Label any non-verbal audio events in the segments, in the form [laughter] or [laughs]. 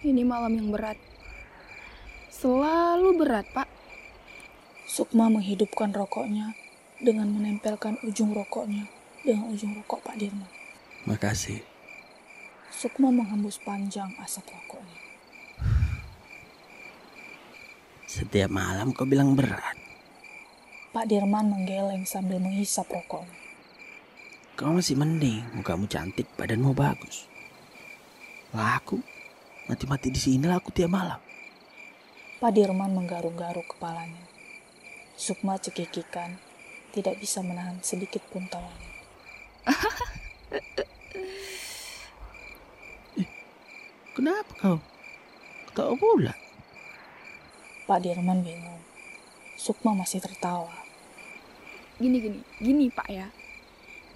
Ini malam yang berat. Selalu berat, Pak. Sukma menghidupkan rokoknya dengan menempelkan ujung rokoknya dengan ujung rokok Pak Dirman. Makasih. Sukma menghembus panjang asap rokoknya. Setiap malam kau bilang berat. Pak Dirman menggeleng sambil menghisap rokoknya. Kau masih mending, mukamu cantik, badanmu bagus. Lah aku, mati-mati di sini lah aku tiap malam. Pak Dirman menggaruk-garuk kepalanya. Sukma cekikikan, tidak bisa menahan sedikit pun tawanya. [laughs] Kenapa kau? Kau pula? Pak Dirman bingung. Sukma masih tertawa. Gini, gini, gini, Pak ya.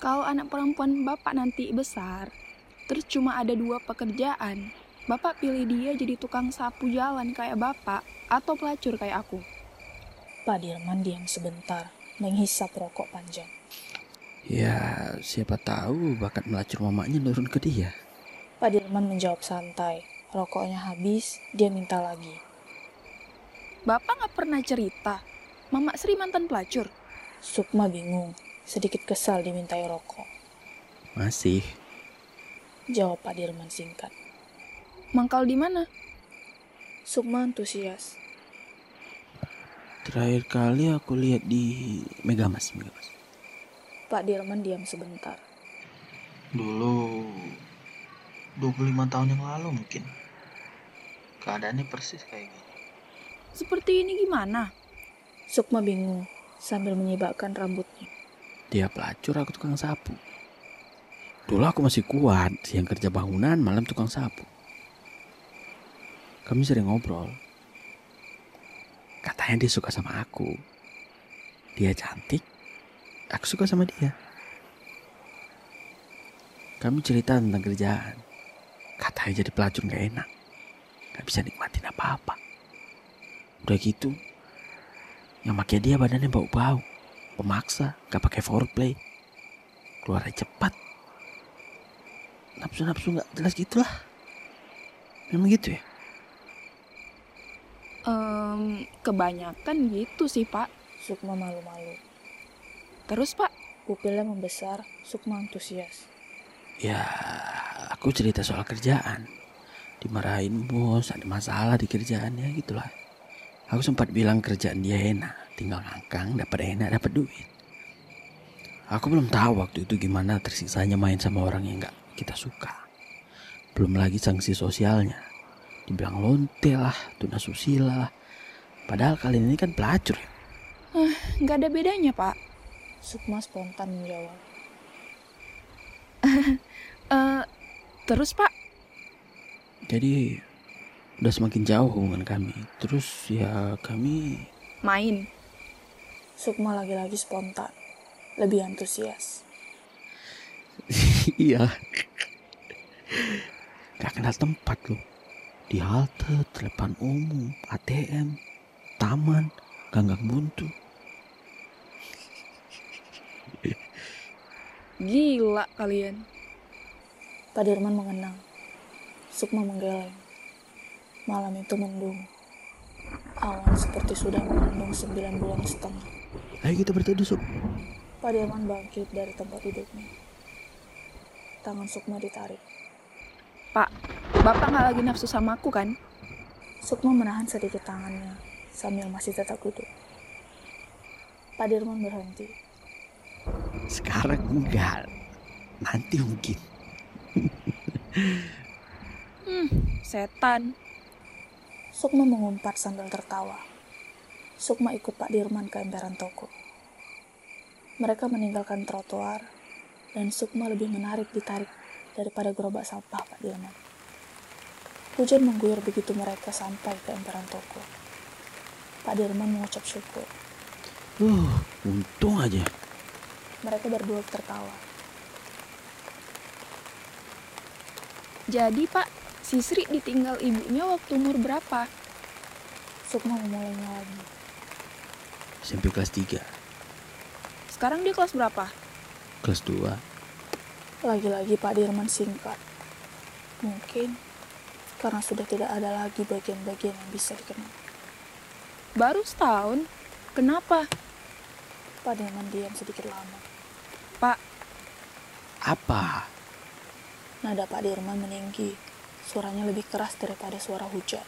Kalau anak perempuan Bapak nanti besar, terus cuma ada dua pekerjaan, Bapak pilih dia jadi tukang sapu jalan kayak Bapak atau pelacur kayak aku. Pak Dirman diam sebentar, menghisap rokok panjang. Ya, siapa tahu bakat melacur mamanya nurun ke dia. Pak Dirman menjawab santai. Rokoknya habis, dia minta lagi. Bapak nggak pernah cerita, Mama Sri mantan pelacur. Sukma bingung, sedikit kesal dimintai rokok. Masih. Jawab Pak Dirman singkat. Mangkal di mana? Sukma antusias. Terakhir kali aku lihat di Megamas, Megamas. Pak Dirman diam sebentar. Dulu 25 tahun yang lalu mungkin. Keadaannya persis kayak gini. Seperti ini gimana? Sukma bingung sambil menyibakkan rambutnya. Dia pelacur, aku tukang sapu. Dulu aku masih kuat, siang kerja bangunan, malam tukang sapu. Kami sering ngobrol. Katanya dia suka sama aku. Dia cantik, aku suka sama dia. Kami cerita tentang kerjaan. Katanya jadi pelacur gak enak. Gak bisa nikmatin apa-apa. Udah gitu, yang pakai dia badannya bau-bau. Pemaksa, gak pakai foreplay. Keluarnya cepat. Nafsu-nafsu gak jelas gitulah. Memang gitu ya? Em, kebanyakan gitu sih, Pak. Sukma malu-malu. Terus, Pak, Pupilnya membesar, Sukma antusias. Ya, aku cerita soal kerjaan. Dimarahin bos, ada masalah di kerjaannya gitulah. Aku sempat bilang kerjaan dia enak, tinggal ngangkang, dapat enak, dapat duit. Aku belum tahu waktu itu gimana tersiksanya main sama orang yang nggak kita suka. Belum lagi sanksi sosialnya. Dibilang lonte lah, tuna susila lah. Padahal kalian ini kan pelacur ya. nggak ada bedanya, Pak. Sukma spontan menjawab. [laughs] Eh, terus, Pak, Jadi udah semakin jauh hubungan kami. Terus ya kami main. Sukma lagi-lagi spontan. Lebih antusias. [laughs] iya. Gak kenal tempat loh. Di halte, telepon umum, ATM, taman, ganggang buntu. Gila kalian. Pak Dirman mengenang. Sukma menggeleng. Malam itu mendung. Awan seperti sudah mengandung sembilan bulan setengah. Ayo kita berteduh, Sup. Pak Dirman bangkit dari tempat duduknya. Tangan Sukma ditarik. Pak, Bapak nggak lagi nafsu sama aku kan? Sukma menahan sedikit tangannya sambil masih tetap duduk. Pak Dirman berhenti. Sekarang enggak. Nanti mungkin. Hmm, setan. Sukma mengumpat sambil tertawa. Sukma ikut Pak Dirman ke emperan toko. Mereka meninggalkan trotoar dan Sukma lebih menarik ditarik daripada gerobak sampah Pak Dirman. Hujan mengguyur begitu mereka sampai ke emperan toko. Pak Dirman mengucap syukur. Uh, untung aja. Mereka berdua tertawa. Jadi, Pak, si Sri ditinggal ibunya waktu umur berapa? Sukma memulainya lagi. SMP kelas 3, Sekarang dia kelas berapa? kelas 2. Lagi-lagi Pak Dirman singkat. Mungkin karena sudah tidak ada lagi bagian-bagian yang bisa dikenal. Baru setahun? Kenapa? Pak Dirman diam sedikit lama. Pak, Apa? Nada Pak Dirman meninggi. Suaranya lebih keras daripada suara hujan.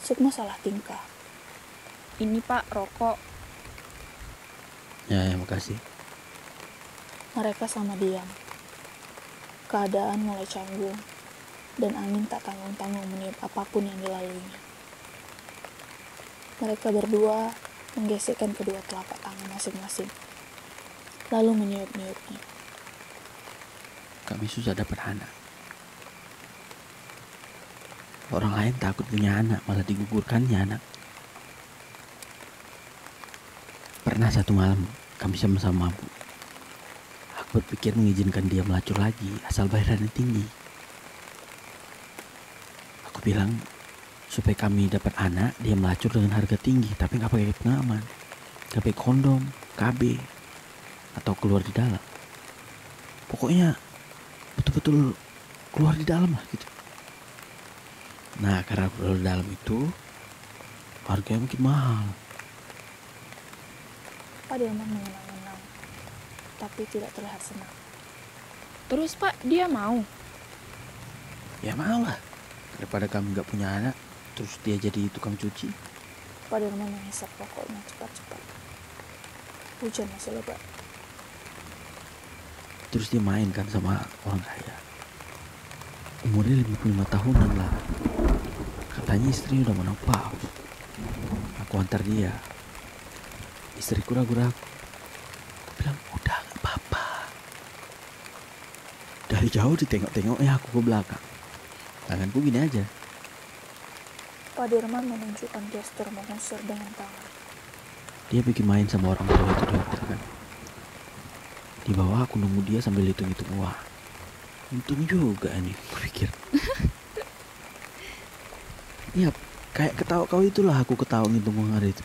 Sukma salah tingkah. ini pak rokok. Ya, ya makasih. Mereka sama diam. Keadaan mulai canggung, dan angin tak tanggung-tanggung meniup apa pun yang dilaluinya. Mereka berdua menggesekkan kedua telapak tangan masing-masing, lalu meniup-niupnya. Kami susah dapat anak. Orang lain takut punya anak, malah digugurkannya anak. Pernah satu malam, kami sama-sama mabuk. Aku berpikir mengizinkan dia melacur lagi, asal bayarannya tinggi. Aku bilang, supaya kami dapat anak, dia melacur dengan harga tinggi, tapi nggak pakai pengaman. Nggak pakai kondom, KB, atau keluar di dalam. Pokoknya betul-betul keluar di dalam lah gitu. Nah karena keluar di dalam itu harganya mungkin mahal. Pak Dirman mengenang-enang, tapi tidak terlihat senang. Terus pak, dia mau. Ya mau lah. Daripada kami nggak punya anak, terus dia jadi tukang cuci. Pak Dirman menghisap rokoknya cepat-cepat. Hujan masih lebat. Terus dia main kan sama orang kaya. Umurnya 55 tahunan lah. Katanya istri udah menopause. Aku antar dia. Istriku ragu-ragu. Aku bilang, udah gak apa-apa. Dari jauh ditengok-tengoknya aku ke belakang. Tanganku gini aja. Pak Dirman menunjukkan gestur mengusir dengan tangan. Dia bikin main sama orang tua itu di hotel kan. Di bawah aku nunggu dia sambil hitung-hitung uang. Untung juga nih, [laughs] aku pikir. Iya, kayak ketawa kau itulah aku ketawa ngitung uang hari itu.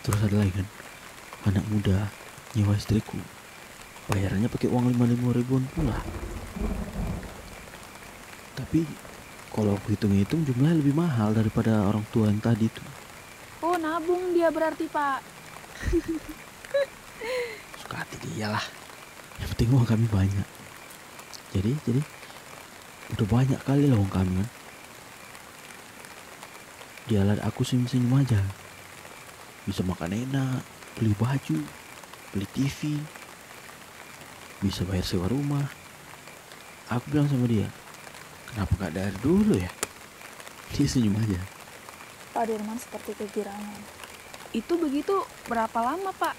Terus ada lagi kan, anak muda nyewa istriku. Bayarannya pakai uang lima ribuan pula. Tapi kalau aku hitung-hitung jumlahnya lebih mahal daripada orang tua yang tadi itu. Oh nabung dia berarti pak. [laughs] suka hati dia lah. Yang penting uang kami banyak. Jadi jadi udah banyak kali lah uang kami kan. Dia lihat aku senyum-senyum aja. Bisa makan enak beli baju beli TV bisa bayar sewa rumah. Aku bilang sama dia kenapa gak dari dulu ya dia senyum aja Pak Dirman seperti kegirangan. Itu begitu berapa lama pak?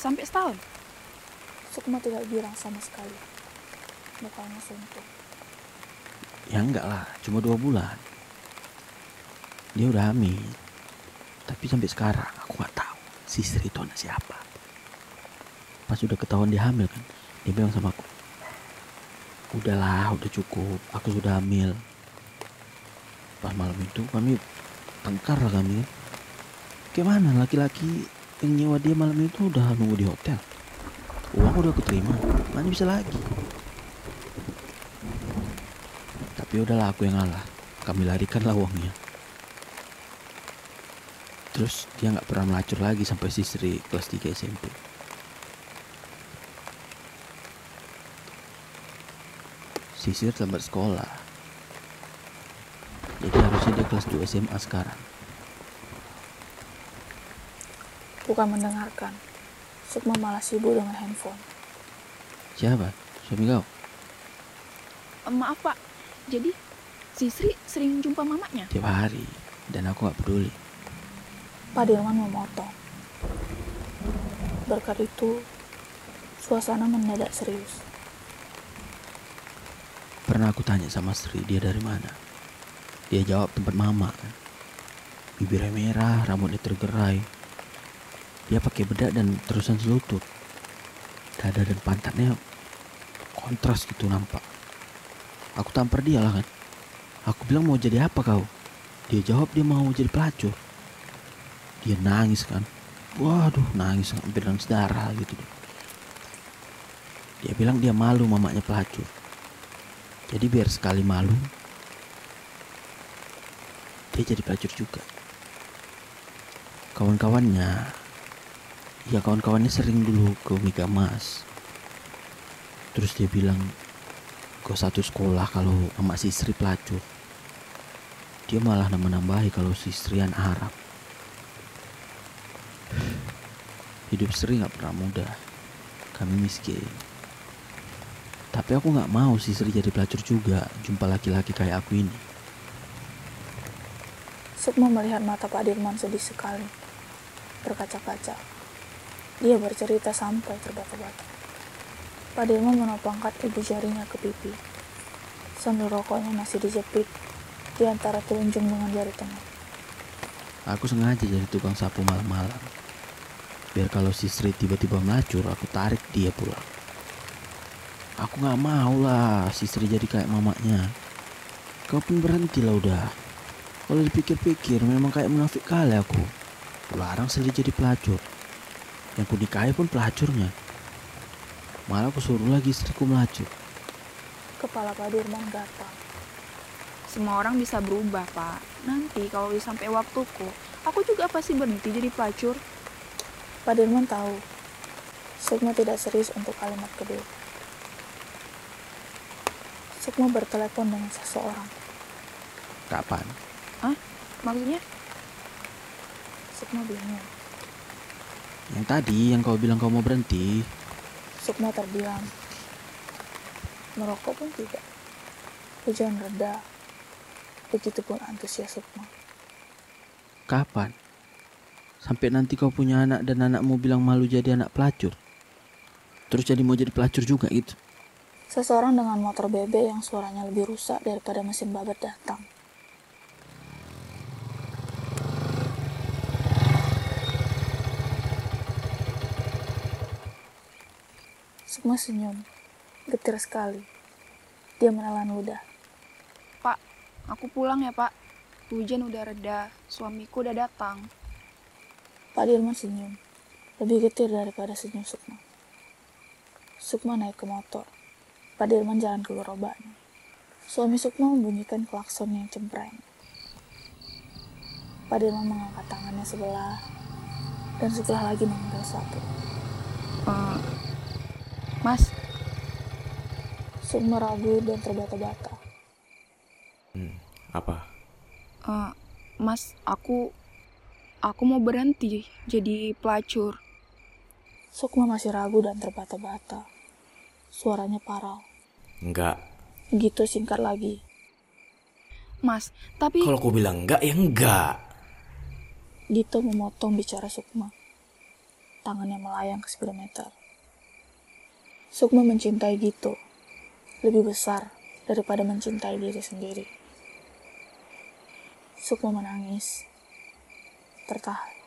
Sampai setahun? Sukma tidak girang sama sekali. Mukanya suntuk. Ya enggak lah, cuma dua bulan. Dia udah hamil. Tapi sampai sekarang aku nggak tahu si istri itu anak siapa. Pas udah ketahuan dia hamil kan, dia bilang sama aku, udahlah, udah cukup, aku sudah hamil. Pas malam itu kami tengkar lah kami. Gimana laki-laki yang nyewa dia malam itu udah nunggu di hotel. Uang udah aku terima, mana bisa lagi. Tapi udahlah aku yang ngalah. Kami larikanlah uangnya. Terus dia nggak pernah melacur lagi sampai sisri kelas 3 SMP. Sisir lambat sekolah. Jadi harusnya dia kelas 2 SMA sekarang. Bukan mendengarkan. Sukma malah sibuk dengan handphone. Siapa? Suami kau? Eh, maaf pak, jadi si Sri sering jumpa mamanya? Tiap hari. Dan aku nggak peduli. Pak Dirman memotong. Berkat itu, suasana mendadak serius. Pernah aku tanya sama Sri dia dari mana. Dia jawab tempat mama. Bibirnya merah, rambutnya tergerai. Dia pakai bedak dan terusan selutut. Dada dan pantatnya kontras gitu nampak. Aku tampar dia lah kan. Aku bilang mau jadi apa kau? Dia jawab dia mau jadi pelacur. Dia nangis kan. Waduh nangis hampir nangis darah gitu. Dia bilang dia malu mamanya pelacur. Jadi biar sekali malu, dia jadi pelacur juga. Kawan-kawannya, ya kawan-kawannya sering dulu ke Mega Mas. Terus dia bilang, kau satu sekolah kalau sama si Sri pelacur. Dia malah nambah-nambahi kalau si Srian Arab. Hidup Sri nggak pernah mudah. Kami miskin. Tapi aku nggak mau si Sri jadi pelacur juga, jumpa laki-laki kayak aku ini. Sukma melihat mata Pak Dirman sedih sekali. Berkaca-kaca. Dia bercerita sampai terbata-bata. Pak Dirman menopangkan ibu jarinya ke pipi. Sambil rokoknya masih dijepit di antara telunjuk dengan jari tengah. Aku sengaja jadi tukang sapu malam-malam. Biar kalau si Sri tiba-tiba melacur, aku tarik dia pulang. Aku nggak mau lah si Sri jadi kayak mamanya. Kau pun berhenti lah udah. Kalau dipikir-pikir memang kayak munafik kali aku. Larang Sri jadi pelacur. Yang ku nikahi pun pelacurnya. Malah aku suruh lagi istriku melacur. Kepala Pak Dirman gatal. Semua orang bisa berubah, Pak. Nanti kalau sampai waktuku, aku juga pasti berhenti jadi pelacur. Pak Dirman tahu Sukma tidak serius untuk kalimat kedua. Sukma bertelepon dengan seseorang. Kapan? Maksudnya? Sukma bingung. Yang tadi yang kau bilang kau mau berhenti. Sukma terdiam. Merokok pun tidak. Hujan reda. Begitupun antusias Sukma. Kapan? Sampai nanti kau punya anak dan anakmu bilang malu jadi anak pelacur. Terus jadi mau jadi pelacur juga gitu. Seseorang dengan motor bebek yang suaranya lebih rusak daripada mesin babat datang. Sukma senyum. Getir sekali. Dia menelan ludah. Pak, aku pulang ya, Pak. Hujan udah reda, suamiku udah datang. Pak Dirman senyum. Lebih getir daripada senyum Sukma. Sukma naik ke motor. Pak Dirman jalan ke gerobaknya. Suami Sukma membunyikan klakson yang cempreng. Pak Dirman mengangkat tangannya sebelah dan sebelah lagi mengambil sapu. Eh, mas, Sukma ragu dan terbata-bata. Hmm, apa? eh, mas, aku aku mau berhenti jadi pelacur. Sukma masih ragu dan terbata-bata. Suaranya parau. Enggak. Gitu singkat lagi. Mas, tapi Kalau aku bilang enggak, ya enggak. Dito memotong bicara Sukma. Tangannya melayang ke speedometer. Sukma mencintai Dito. Lebih besar daripada mencintai diri sendiri. Sukma menangis. Tertahan.